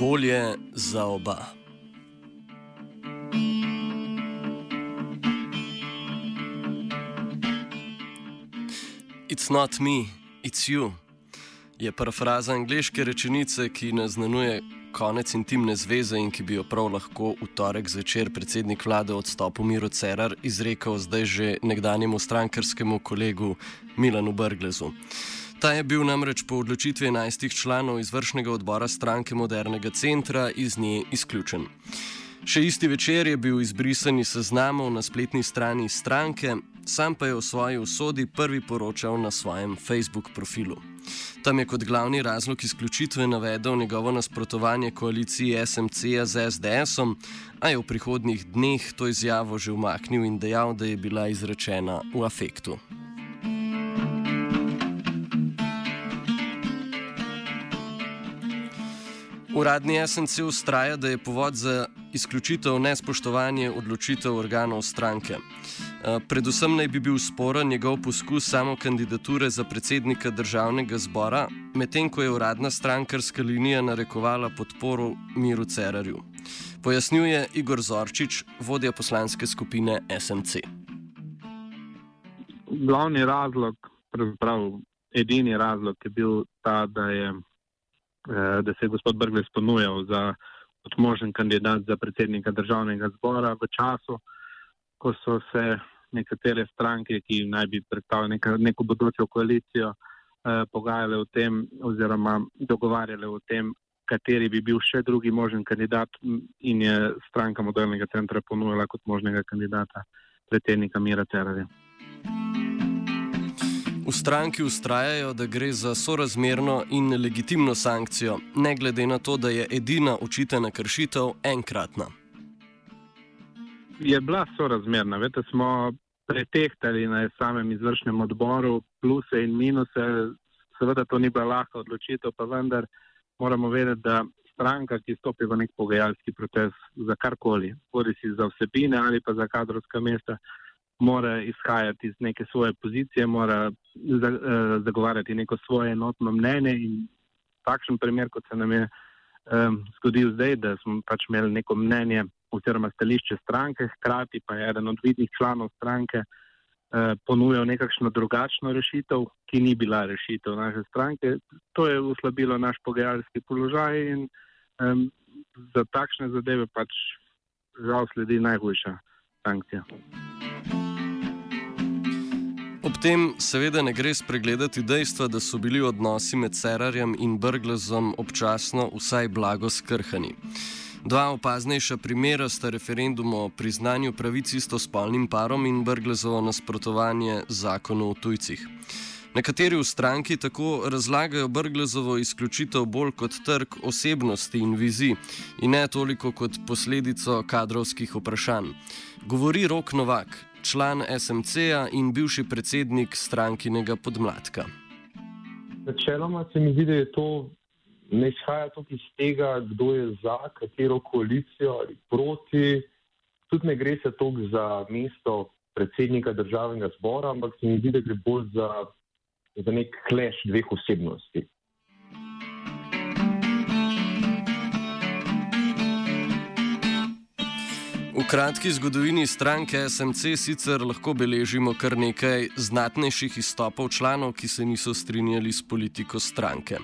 Bolje za oba. It's not me, it's you. Je parafraza angliške rečenice, ki naznanuje konec intimne zveze in ki bi jo prav lahko v torek zvečer predsednik vlade odstopil Miro Cerar izrekel zdaj že nekdanjemu strankarskemu kolegu Milanu Brglezu. Ta je bil namreč po odločitvi 11 članov izvršnega odbora stranke Modernega centra iz nje izključen. Še isti večer je bil izbrisan iz seznamov na spletni strani stranke, sam pa je o svoji usodi prvi poročal na svojem Facebook profilu. Tam je kot glavni razlog izključitve navedel njegovo nasprotovanje koaliciji SMC-ja z SDS-om, a je v prihodnjih dneh to izjavo že umaknil in dejal, da je bila izrečena v afektu. Uradni SNC ustraja, da je povod za izključitev nespoštovanje odločitev organov stranke. Eh, predvsem naj bi bil sporen njegov poskus samo kandidature za predsednika državnega zbora, medtem ko je uradna strankarska linija narekovala podporo Miru Cerarju. Pojasnjuje Igor Zorčič, vodja poslanske skupine SNC. Glavni razlog, pravzaprav edini razlog je bil ta, da je da se je gospod Brgles ponujal za kot možen kandidat za predsednika državnega zbora v času, ko so se nekatere stranke, ki naj bi predstavljali neko, neko bodočo koalicijo, eh, pogajale o tem oziroma dogovarjale o tem, kateri bi bil še drugi možen kandidat in je stranka modelnega centra ponujala kot možnega kandidata predsednika Mira Cerarja. V stranki ustrajajo, da gre za sorazmerno in legitimno sankcijo, ne glede na to, da je edina očitana kršitev enkratna. Je bila sorazmerna. Vete, smo pretehtali na samem izvršnem odboru pluse in minuse. Seveda to ni bila lahka odločitev, pa vendar moramo vedeti, da stranka, ki stopi v nek pogajalski proces za karkoli, bodi si za vsebine ali pa za kadrovska mesta, mora izhajati iz neke svoje pozicije, mora zagovarjati neko svoje enotno mnenje in takšen primer, kot se nam je um, zgodil zdaj, da smo pač imeli neko mnenje oziroma stališče stranke, hkrati pa je eden od vidnih članov stranke uh, ponujal nekakšno drugačno rešitev, ki ni bila rešitev naše stranke. To je uslabilo naš pogajalski položaj in um, za takšne zadeve pač žal sledi najhujša sankcija. Ob tem seveda ne gre spregledati dejstva, da so bili odnosi med Cerarjem in Brglezom občasno vsaj blago skrhani. Dva opaznejša primera sta referendum o priznanju pravic istospolnim parom in Brglezovo nasprotovanje zakonu o tujcih. Nekateri v stranki tako razlagajo Brglezovo izključitev bolj kot trg osebnosti in vizij in ne toliko kot posledico kadrovskih vprašanj. Govori Rok Novak, član SMC-ja in bivši predsednik strankinega podmladka. Načeloma se mi zdi, da je to ne izhaja tukaj iz tega, kdo je za katero koalicijo ali proti. Tudi ne gre se toliko za mesto predsednika državnega zbora, ampak se mi zdi, da gre bolj za, za nek kleš dveh osebnosti. V kratki zgodovini stranke SMC sicer lahko beležimo kar nekaj znatnejših izstopov članov, ki se niso strinjali s politiko stranke.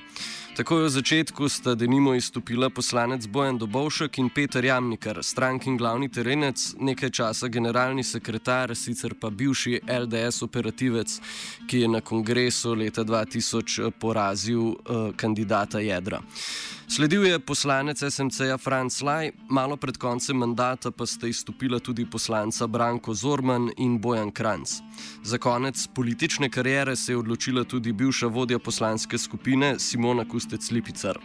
Takoj v začetku sta denimo izstopila poslanec Bojan Dobovšek in Peter Jamnikar, strankin glavni terenec, nekaj časa generalni sekretar, sicer pa bivši LDS operativec, ki je na kongresu leta 2000 porazil uh, kandidata Jedra. Sledil je poslanec SMC-ja Franz Laj, malo pred koncem mandata pa sta izstopila tudi poslanca Branko Zorman in Bojan Kranc. Za konec politične karijere se je odločila tudi bivša vodja poslanske skupine Simona Kustec Lipicar.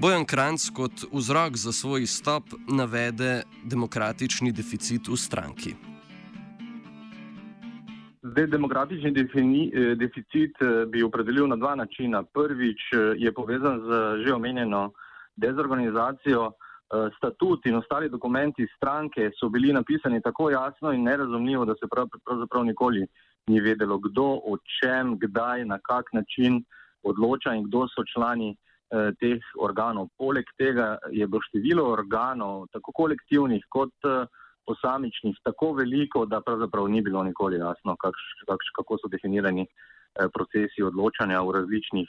Bojan Kranc kot vzrok za svoj izstop navede demokratični deficit v stranki. Zdaj, demokratični defini, eh, deficit eh, bi opredelil na dva načina. Prvič eh, je povezan z že omenjeno dezorganizacijo. Statut in ostali dokumenti stranke so bili napisani tako jasno in nerazumljivo, da se pravzaprav nikoli ni vedelo, kdo, o čem, kdaj, na kak način odloča in kdo so člani eh, teh organov. Poleg tega je bilo število organov, tako kolektivnih kot eh, posamičnih tako veliko, da pravzaprav ni bilo nikoli jasno, kakš, kakš, kako so definirani eh, procesi odločanja v različnih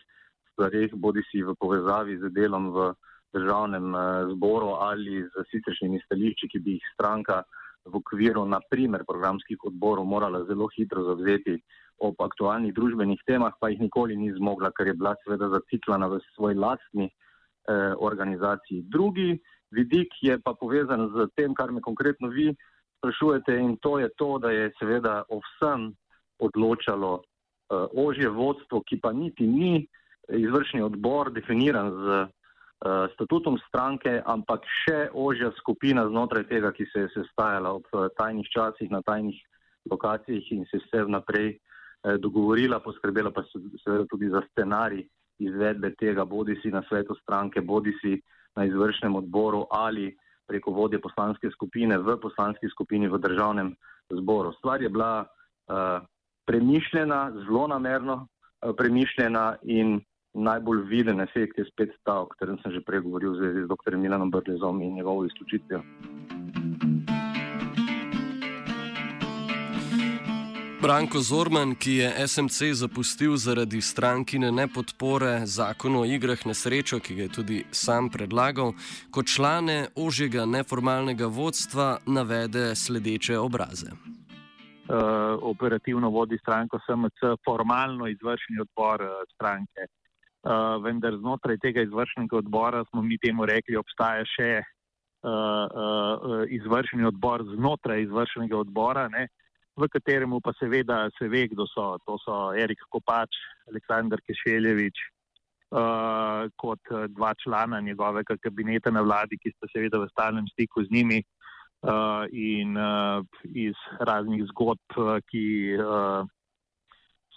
stvarih, bodi si v povezavi z delom v državnem eh, zboru ali z siceršnjimi stališči, ki bi jih stranka v okviru, naprimer, programskih odborov morala zelo hitro zavzeti ob aktualnih družbenih temah, pa jih nikoli ni zmogla, ker je bila seveda zaciklana v svoj lastni eh, organizaciji. Drugi vidik je pa povezan z tem, kar me konkretno vi sprašujete in to je to, da je seveda o vsem odločalo uh, ožje vodstvo, ki pa niti ni izvršni odbor definiran z statutom stranke, ampak še ožja skupina znotraj tega, ki se je sestajala ob uh, tajnih časih na tajnih lokacijah in se vse vnaprej uh, dogovorila, poskrbela pa seveda tudi za scenarij izvedbe tega, bodi si na svetu stranke, bodi si na izvršnem odboru ali preko vodje poslanske skupine v poslanski skupini v državnem zboru. Stvar je bila uh, premišljena, zelo namerno uh, premišljena in najbolj viden efekt je spet ta, o katerem sem že prej govoril v zvezi z dr. Milanom Brlezom in njegovo izključitvijo. Branko Zorman, ki je SMC zapustil zaradi strankine nepodpore zakonu o igrah na srečo, ki ga je tudi sam predlagal, kot člane ožjega neformalnega vodstva navede sledeče obraze. Uh, operativno vodi stranko SMC, formalno izvršni odbor uh, stranke. Uh, vendar znotraj tega izvršnega odbora smo mi temu rekli, obstaja še uh, uh, izvršni odbor znotraj izvršnega odbora. Ne? v katerem pa seveda se ve, kdo so. To so Erik Kopač, Aleksandr Kešeljevič, uh, kot dva člana njegovega kabineta na vladi, ki sta seveda v stalnem stiku z njimi uh, in uh, iz raznih zgodb, ki uh,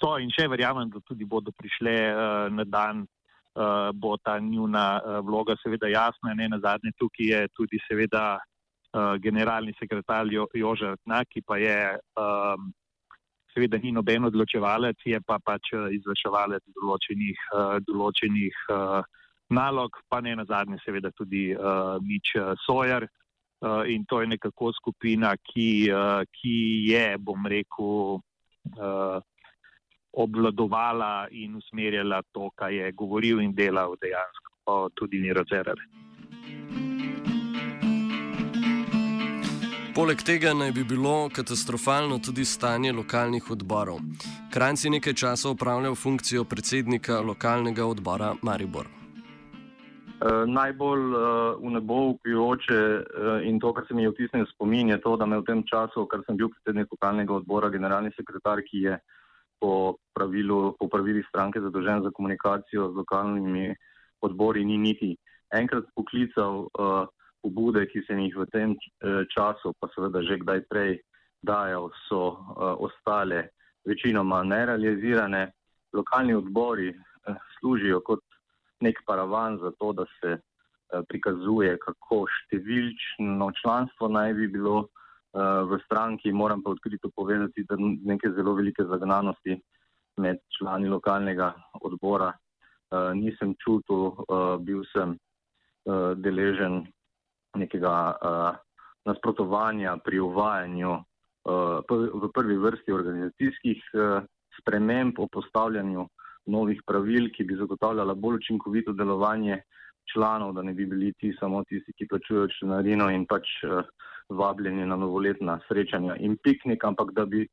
so in še verjamem, da tudi bodo prišle uh, na dan. Uh, bo ta njuna uh, vloga seveda jasna, ne na zadnje tukaj je tudi seveda uh, generalni sekretar jo, Jože Rtna, ki pa je um, seveda ni noben odločevalec, je pa pač izvrševalec določenih, uh, določenih uh, nalog, pa ne na zadnje seveda tudi uh, Mič Sojer. Uh, in to je nekako skupina, ki, uh, ki je, bom rekel, uh, obvladovala in usmerjala to, kar je govoril in delal dejansko tudi Niro Cerar. Poleg tega naj bi bilo katastrofalno tudi stanje lokalnih odborov. Kranci nekaj časa upravljal funkcijo predsednika lokalnega odbora Maribor. Uh, najbolj uh, v nebo upijoče uh, in to, kar se mi je vtisnilo spomin, je to, da me v tem času, ker sem bil predsednik lokalnega odbora, generalni sekretar, ki je po, pravilu, po pravili stranke zadolžen za komunikacijo z lokalnimi odbori, ni niti enkrat poklical. Uh, pobude, ki sem jih v tem eh, času, pa seveda že kdaj prej dajal, so uh, ostale večinoma nerealizirane. Lokalni odbori uh, služijo kot nek paravan za to, da se uh, prikazuje, kako številčno članstvo naj bi bilo uh, v stranki. Moram pa odkrito povedati, da neke zelo velike zagnanosti med člani lokalnega odbora uh, nisem čutil, uh, bil sem uh, deležen nekega uh, nasprotovanja pri uvajanju v prvi vrsti organizacijskih sprememb o postavljanju novih pravil, ki bi zagotavljala bolj učinkovito delovanje članov, da ne bi bili ti samo tisti, ki plačujejo članarino in pač vabljeni na novoletna srečanja in piknik, ampak da bi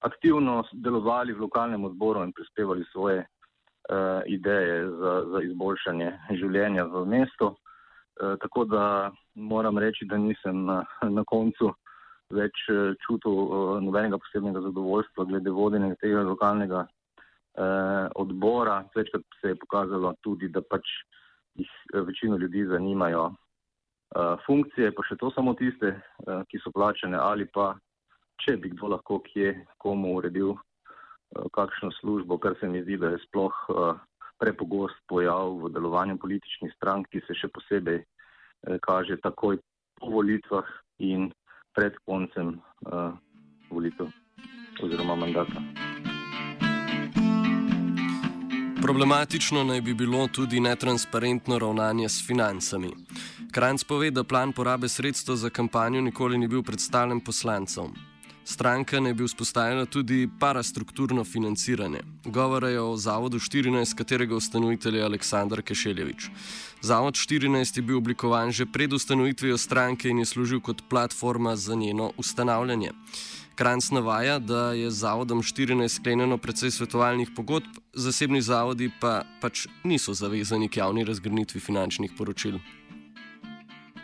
aktivno delovali v lokalnem odboru in prispevali svoje uh, ideje za, za izboljšanje življenja v mestu. Uh, tako da moram reči, da nisem na, na koncu več čutil uh, nobenega posebnega zadovoljstva glede vodenja tega lokalnega uh, odbora. Večkrat se je pokazalo tudi, da pač jih večino ljudi zanimajo funkcije, pa še to samo tiste, uh, ki so plačene ali pa če bi kdo lahko kje komu uredil uh, kakšno službo, kar se mi zdi, da je sploh prepogost pojav v delovanju političnih strank, ki se še posebej kaže takoj po volitvah in pred koncem volitev oziroma mandata. Problematično naj bi bilo tudi netransparentno ravnanje s financami. Kranc pove, da plan porabe sredstev za kampanjo nikoli ni bil predstavljen poslancem. Stranka naj bi vzpostavila tudi parastrukturno financiranje. Govora je o Zavodu 14, katerega ustanovitelj je Aleksandr Kešeljevič. Zavod 14 je bil oblikovan že pred ustanovitvijo stranke in je služil kot platforma za njeno ustanavljanje. Kranc navaja, da je z Zavodom 14 sklenjeno precej svetovalnih pogodb, zasebni zavodi pa pač niso zavezani k javni razgrnitvi finančnih poročil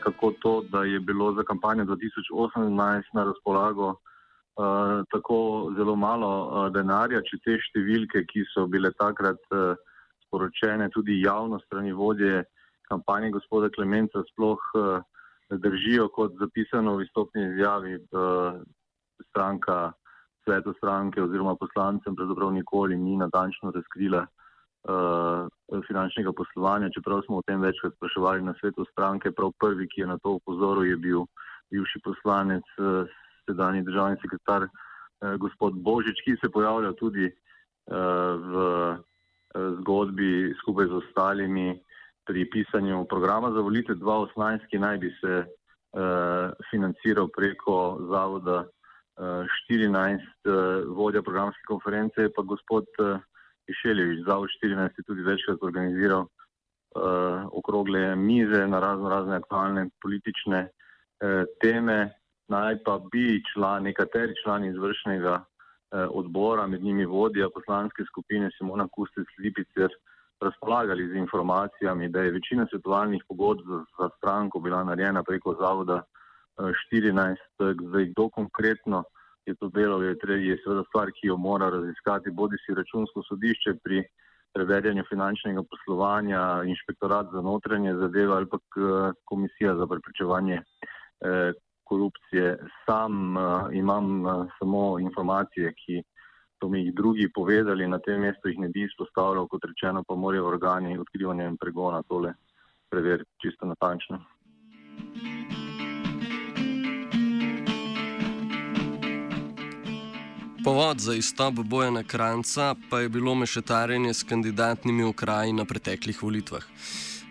kako to, da je bilo za kampanjo 2018 na razpolago uh, tako zelo malo uh, denarja, če te številke, ki so bile takrat uh, sporočene tudi javno strani vodje kampanje gospoda Klemenca, sploh uh, držijo kot zapisano v istopni izjavi uh, stranka, sveto stranke oziroma poslancem, pravzaprav nikoli ni natančno razkrila finančnega poslovanja, čeprav smo o tem večkrat spraševali na svetu stranke. Prav prvi, ki je na to upozoril, je bil bivši poslanec, uh, sedajni državni sekretar uh, gospod Božič, ki se pojavlja tudi uh, v uh, zgodbi skupaj z ostalimi pri pisanju programa za volitev 2018, ki naj bi se uh, financiral preko zavoda. 14 vodja programske konference, pa gospod Kišeljevič, Zavod 14 je tudi večkrat organiziral uh, okrogle mize na razno razne aktualne politične uh, teme. Naj pa bi član, nekateri člani izvršnega uh, odbora, med njimi vodja poslanske skupine Simona Kustec Lipicer, razpolagali z informacijami, da je večina svetovalnih pogodb za, za stranko bila narejena preko Zavoda uh, 14. Zdaj, kdo konkretno je to delo, je, je seveda stvar, ki jo mora raziskati bodi si računsko sodišče pri preverjanju finančnega poslovanja, inšpektorat za notranje zadeve ali pa komisija za preprečevanje eh, korupcije. Sam eh, imam eh, samo informacije, ki so mi jih drugi povedali, na tem mestu jih ne bi izpostavljal, kot rečeno, pa morajo organi odkrivanja in pregona tole preveriti čisto natančno. Povod za izstop Bojana Kranca pa je bilo mešetarjenje s kandidatnimi okraji na preteklih volitvah.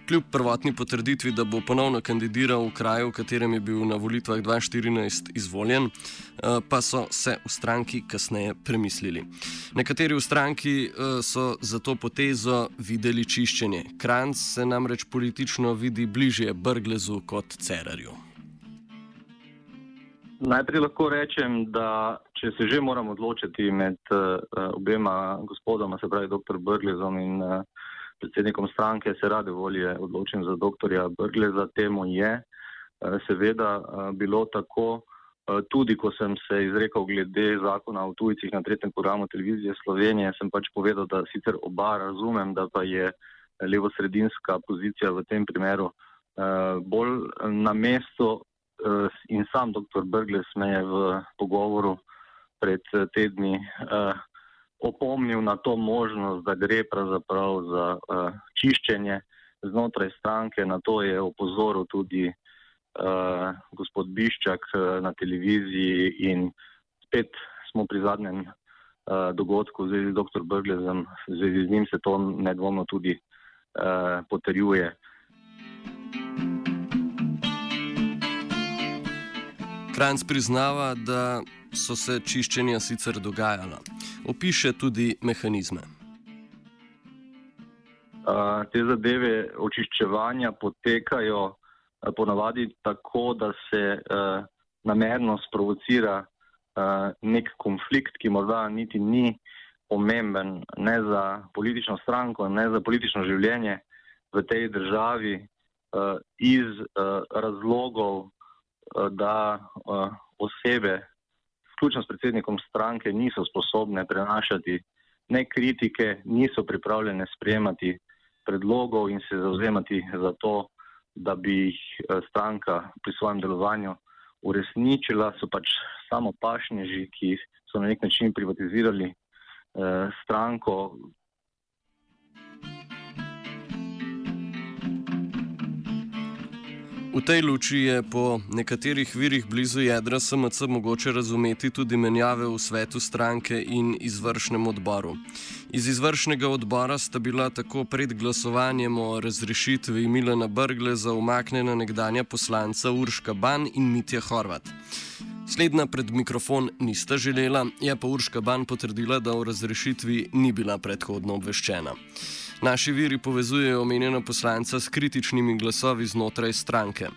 Kljub prvotni potrditvi, da bo ponovno kandidiral v kraju, v katerem je bil na volitvah 2014 izvoljen, eh, pa so se v stranki kasneje premislili. Nekateri v stranki eh, so za to potezo videli čiščenje. Kranc se namreč politično vidi bližje Brglezu kot Cerarju. Najprej lahko rečem, da če se že moram odločiti med uh, obema gospodoma, se pravi dr. Brglezom in uh, predsednikom stranke, se rade volje odločim za dr. Brgleza. Temu je uh, seveda uh, bilo tako, uh, tudi ko sem se izrekel glede zakona o tujcih na tretjem programu televizije Slovenije, sem pač povedal, da sicer oba razumem, da pa je levo-sredinska pozicija v tem primeru bolj na mestu Eh, in sam dr. Brgles me je v pogovoru pred eh, tedni uh, opomnil na to možnost, da gre pravzaprav za uh, čiščenje znotraj stranke. Na to je opozoril tudi uh, gospod Biščak uh, na televiziji in spet smo pri zadnjem uh, dogodku v zvezi z dr. Brglezem, v zvezi z njim se to nedvomno tudi uh, potrjuje. Kranc priznava, da so se čiščenja sicer dogajala. Opiše tudi mehanizme. Uh, te zadeve očiščevanja potekajo uh, ponavadi tako, da se uh, namerno sprovocira uh, nek konflikt, ki morda niti ni pomemben ne za politično stranko, ne za politično življenje v tej državi, uh, iz uh, razlogov, da uh, osebe, vključno s predsednikom stranke, niso sposobne prenašati ne kritike, niso pripravljene sprejemati predlogov in se zauzemati za to, da bi jih stranka pri svojem delovanju uresničila, so pač samo pašnježi, ki so na nek način privatizirali eh, stranko. V tej luči je po nekaterih virih blizu jedra SMC mogoče razumeti tudi menjave v svetu stranke in izvršnem odboru. Iz izvršnega odbora sta bila tako pred glasovanjem o razrešitvi Milena Brgle umaknjena nekdanja poslanca Urška Ban in Mitja Horvat. Slednja pred mikrofon nista želela, je pa Urška Ban potrdila, da o razrešitvi ni bila predhodno obveščena. Naši viri povezujejo omenjena poslanca s kritičnimi glasovi znotraj stranke.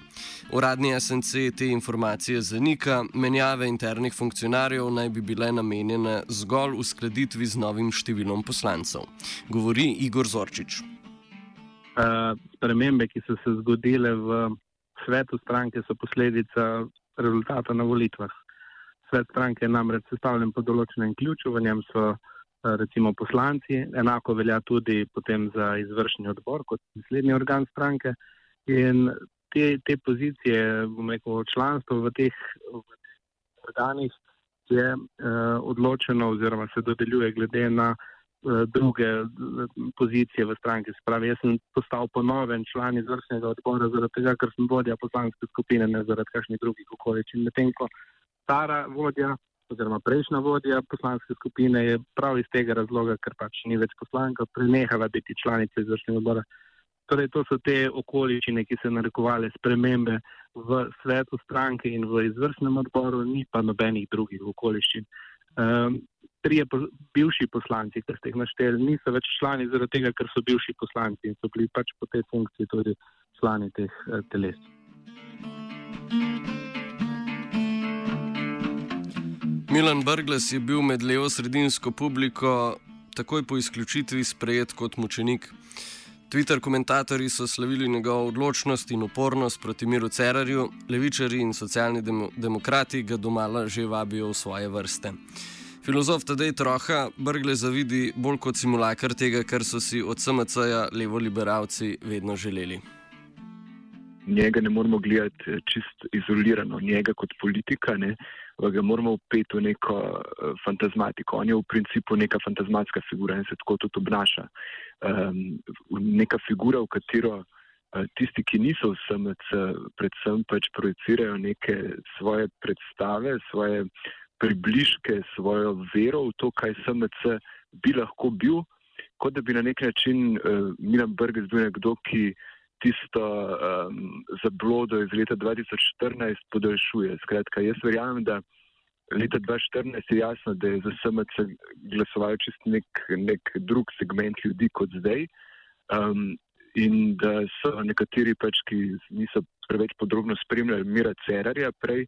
Uradni SNC te informacije zanika, menjave internih funkcionarjev naj bi bile namenjene zgolj uskladitvi z novim številom poslancev. Govori Igor Zorčič. Uh, spremembe, ki so se zgodile v svetu stranke, so posledica rezultata na volitvah. Svet stranke je namreč sestavljen po določenem ključu, v njem so recimo poslanci, enako velja tudi potem za izvršni odbor kot naslednji organ stranke. In te, te pozicije, bom rekel, članstvo v teh organih je uh, odločeno oziroma se dodeljuje glede na uh, druge pozicije v stranki. Spravi, jaz sem postal ponoven član izvršnega odbora zaradi tega, ker sem vodja poslanske skupine, ne zaradi kakšnih drugih okoličin. Medtem ko stara vodja oziroma prejšnja vodja poslanske skupine je prav iz tega razloga, ker pač ni več poslanka, prenehala biti članica izvršnega odbora. Torej, to so te okoliščine, ki so narekovali spremembe v svetu stranke in v izvršnem odboru, ni pa nobenih drugih okoliščin. Um, trije po, bivši poslanci, ki ste jih našteli, niso več člani zaradi tega, ker so bivši poslanci in so bili pač po tej funkciji tudi člani teh uh, teles. Milan Brgles je bil med levo-sredinsko publiko takoj po izključitvi sprejet kot mučenik. Twitter komentatorji so slavili njegovo odločnost in upornost proti miru Cerarju, levičari in socialni dem demokrati ga domala že vabijo v svoje vrste. Filozof Tadej Troha Brgle zavidi bolj kot simulakar tega, kar so si od SMC-ja levo-liberalci vedno želeli. Njega ne moramo gledati čist izolirano, njega kot politika. Ne ga moramo upeti v neko uh, fantazmatiko. On je v principu neka fantazmatska figura in se tako tudi obnaša. Um, neka figura, v katero uh, tisti, ki niso v SMC, predvsem pač projicirajo neke svoje predstave, svoje približke, svojo vero v to, kaj SMC bi lahko bil, kot da bi na nek način uh, Milan Brgis bil nekdo, ki tisto um, zablodo iz leta 2014 podaljšuje. Skratka, jaz verjamem, da leta 2014 je jasno, da je za SMC glasoval čist nek, nek drug segment ljudi kot zdaj. Um, in da so nekateri pač, ki niso preveč podrobno spremljali Mira Cerarja, prej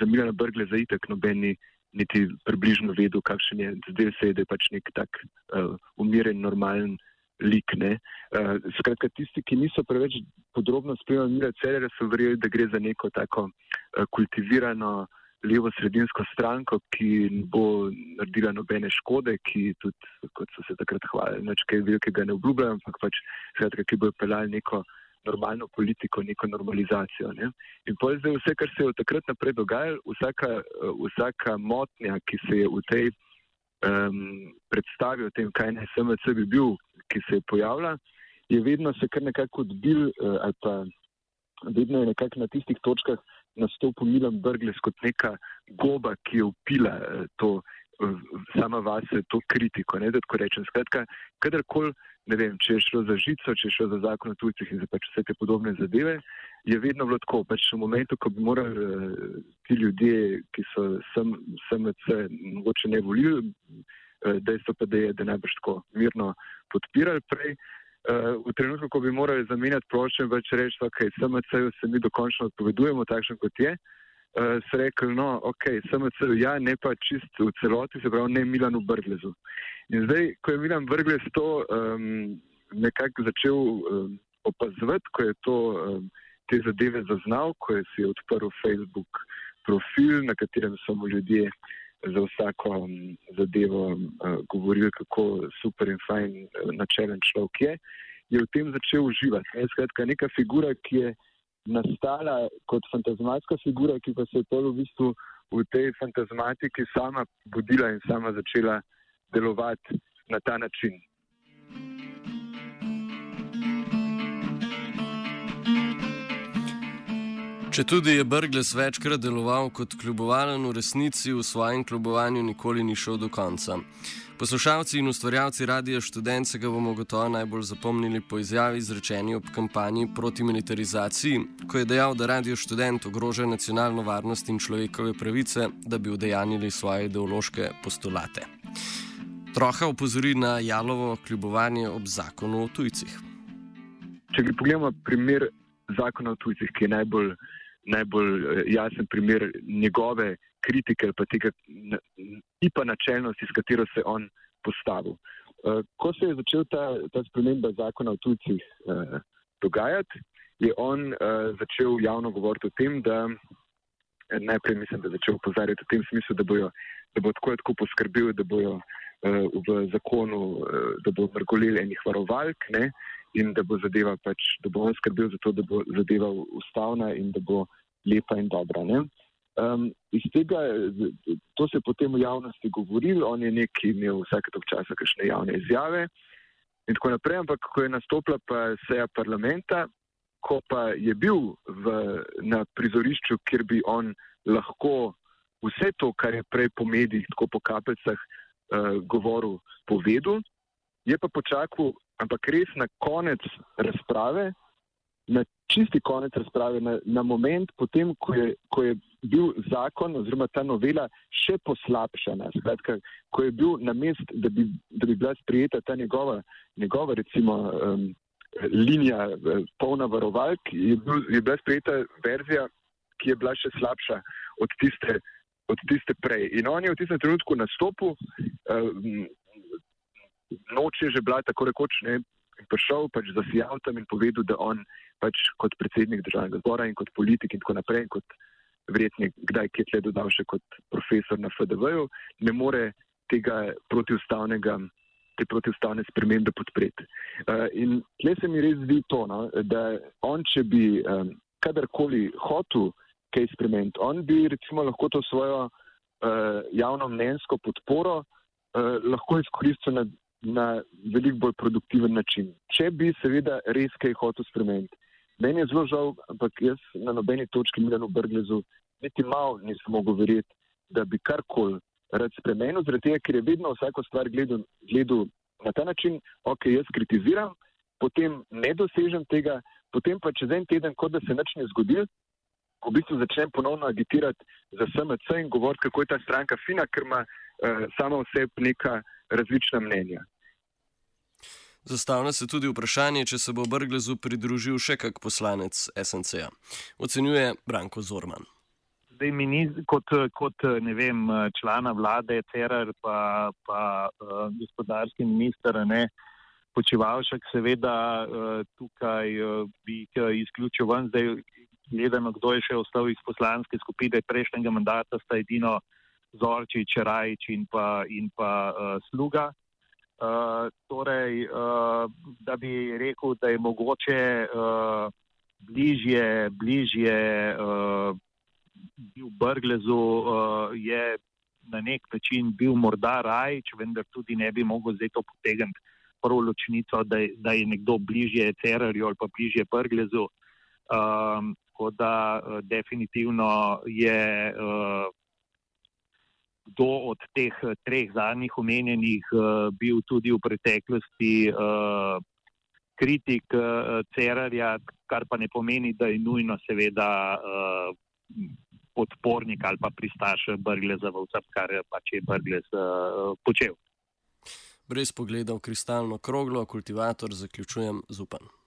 za Milana Brgle za itek nobeni niti približno vedel, kakšen je. Zdaj se je, da je pač nek tak uh, umiren, normalen lik. Uh, skratka, tisti, ki niso preveč podrobno spremljali Mira Cerarja, so verjeli, da gre za neko tako uh, kultivirano levo-sredinsko stranko, ki ne bo naredila nobene škode, ki tudi, kot so se takrat hvalili, neč kaj velikega ne obljubljajo, ampak pač skratka, ki bo pelali neko normalno politiko, neko normalizacijo. Ne? In pa zdaj vse, kar se je od takrat naprej dogajalo, vsaka, vsaka motnja, ki se je v tej um, predstavi o tem, kaj naj SMC bi bil, ki se je pojavila, je vedno se kar nekako odbil uh, ali pa vedno je nekako na tistih točkah nastopil Milan Brgles kot neka goba, ki je upila uh, to sama vase to kritiko, ne, da tako rečem. Skratka, kadarkoli, ne vem, če je šlo za žico, če je šlo za zakon o tujcih in za pač vse te podobne zadeve, je vedno bilo tako, pač v momentu, ko bi morali uh, ti ljudje, ki so sem, SMC, mogoče ne volili, uh, dejstvo pa, da je, da najbrž tako mirno podpirali prej. Uh, v trenutku, ko bi morali zamenjati plošče, več reči, da okay, SMC-ju se mi dokončno odpovedujemo, takšen kot je, uh, se rekli, no, ok, SMC-ju ja, ne pa čist v celoti, se pravi, ne Milanu Brglezu. In zdaj, ko je Milan Brglez to um, nekako začel um, opazovati, ko je to, um, te zadeve zaznal, ko je si odprl Facebook profil, na katerem so mu ljudje za vsako um, zadevo uh, govorili, kako super in fajn uh, načelen človek je, je v tem začel uživati. Ne? Skratka, neka figura, ki je nastala kot fantazmatska figura, ki pa se je pol v bistvu v tej fantazmatiki sama budila in sama začela delovati na ta način. Če tudi je Brgles večkrat deloval kot kljubovalen, v resnici v svojem kljubovanju nikoli ni šel do konca. Poslušalci in ustvarjalci Radia Študent se ga bomo gotovo najbolj zapomnili po izjavi izrečeni ob kampanji proti militarizaciji, ko je dejal, da Radio Študent ogroža nacionalno varnost in človekove pravice, da bi udejanili svoje ideološke postulate. Troha opozori na jalovo kljubovanje ob zakonu o tujcih. Če pogledamo primer zakona o tujcih, ki je najbolj najbolj eh, jasen primer njegove kritike ali pa tega tipa načelnosti, s katero se on postavil. Eh, ko se je začel ta, ta sprememba zakona o tujcih eh, dogajati, je on začel javno govoriti o tem, da najprej mislim, da je začel upozarjati v tem smislu, da, bojo, da bo tako tako poskrbel, da bojo v zakonu, da bo vrgolil enih varovalk, ne, in da bo zadeva pač, da bo on skrbel za to, da bo zadeva ustavna in da bo lepa in dobra. Um, iz tega, to se je potem v javnosti govorilo, on je nekaj imel vsake tok časa kakšne javne izjave in tako naprej, ampak ko je nastopila pa seja parlamenta, ko pa je bil v, na prizorišču, kjer bi on lahko vse to, kar je prej po medijih, tako po kapecah, uh, govoril, povedal, je pa počakal ampak res na konec razprave, na čisti konec razprave, na, na moment, potem, ko je, ko je bil zakon oziroma ta novela še poslabšana, skratka, ko je bil na mest, da bi, da bi bila sprijeta ta njegova, njegova recimo, um, linija uh, polna varovalk, je, bil, je bila sprijeta verzija, ki je bila še slabša od tiste, od tiste prej. In on je v tistem trenutku nastopil, uh, noč je že bila tako rekoč, ne, prišel pač za sijal tam in povedal, da on pač kot predsednik državnega zbora in kot politik in tako naprej, in kot verjetno kdaj kje tle dodal še kot profesor na FDV-ju, ne more tega protivstavnega, te protivstavne spremembe podpreti. Uh, in tle se mi res zdi to, no, da on, če bi um, kadarkoli hotel kaj spremeniti, on bi recimo lahko to svojo uh, javno mnenjsko podporo uh, lahko izkoristil na na veliko bolj produktiven način. Če bi seveda res kaj hotel spremeniti. Meni je zelo žal, ampak jaz na nobeni točki Milano Brglezu niti malo nisem mogel verjeti, da bi karkoli rad spremenil, zaradi tega, ker je vedno vsako stvar gledal, gledal na ta način, ok, jaz kritiziram, potem ne dosežem tega, potem pa čez en teden, kot da se nič ne zgodi, v bistvu začnem ponovno agitirati za SMC in govoriti, kako je ta stranka fina, ker ima uh, sama oseb neka različna mnenja. Zastavlja se tudi vprašanje, če se bo Brglezu pridružil še kak poslanec SNC-a. Ocenjuje Branko Zorman. Zdaj, mi kot, kot ne vem, člana vlade, CERR, pa, pa uh, gospodarski minister, ne počivalšek, seveda uh, tukaj uh, bi uh, izključil ven. Zdaj, gledano, kdo je še ostal iz poslanske skupine prejšnjega mandata, sta edino Zorčič, Rajč in pa, in pa uh, Sluga. Uh, torej, uh, da bi rekel, da je mogoče uh, bližje, bližje uh, bil Brglezu, uh, je na nek način bil morda Rajč, vendar tudi ne bi mogel zdaj to potegniti prvo ločnico, da, da je nekdo bližje Cerarju ali pa bližje Brglezu. Um, tako da uh, definitivno je. Uh, kdo od teh treh zadnjih omenjenih bil tudi v preteklosti kritik Cerarja, kar pa ne pomeni, da je nujno seveda podpornik ali pa pristaš Brgleza v vsem, kar pač je Brglez počel. Brez pogleda v kristalno kroglo, kultivator zaključujem z upanjem.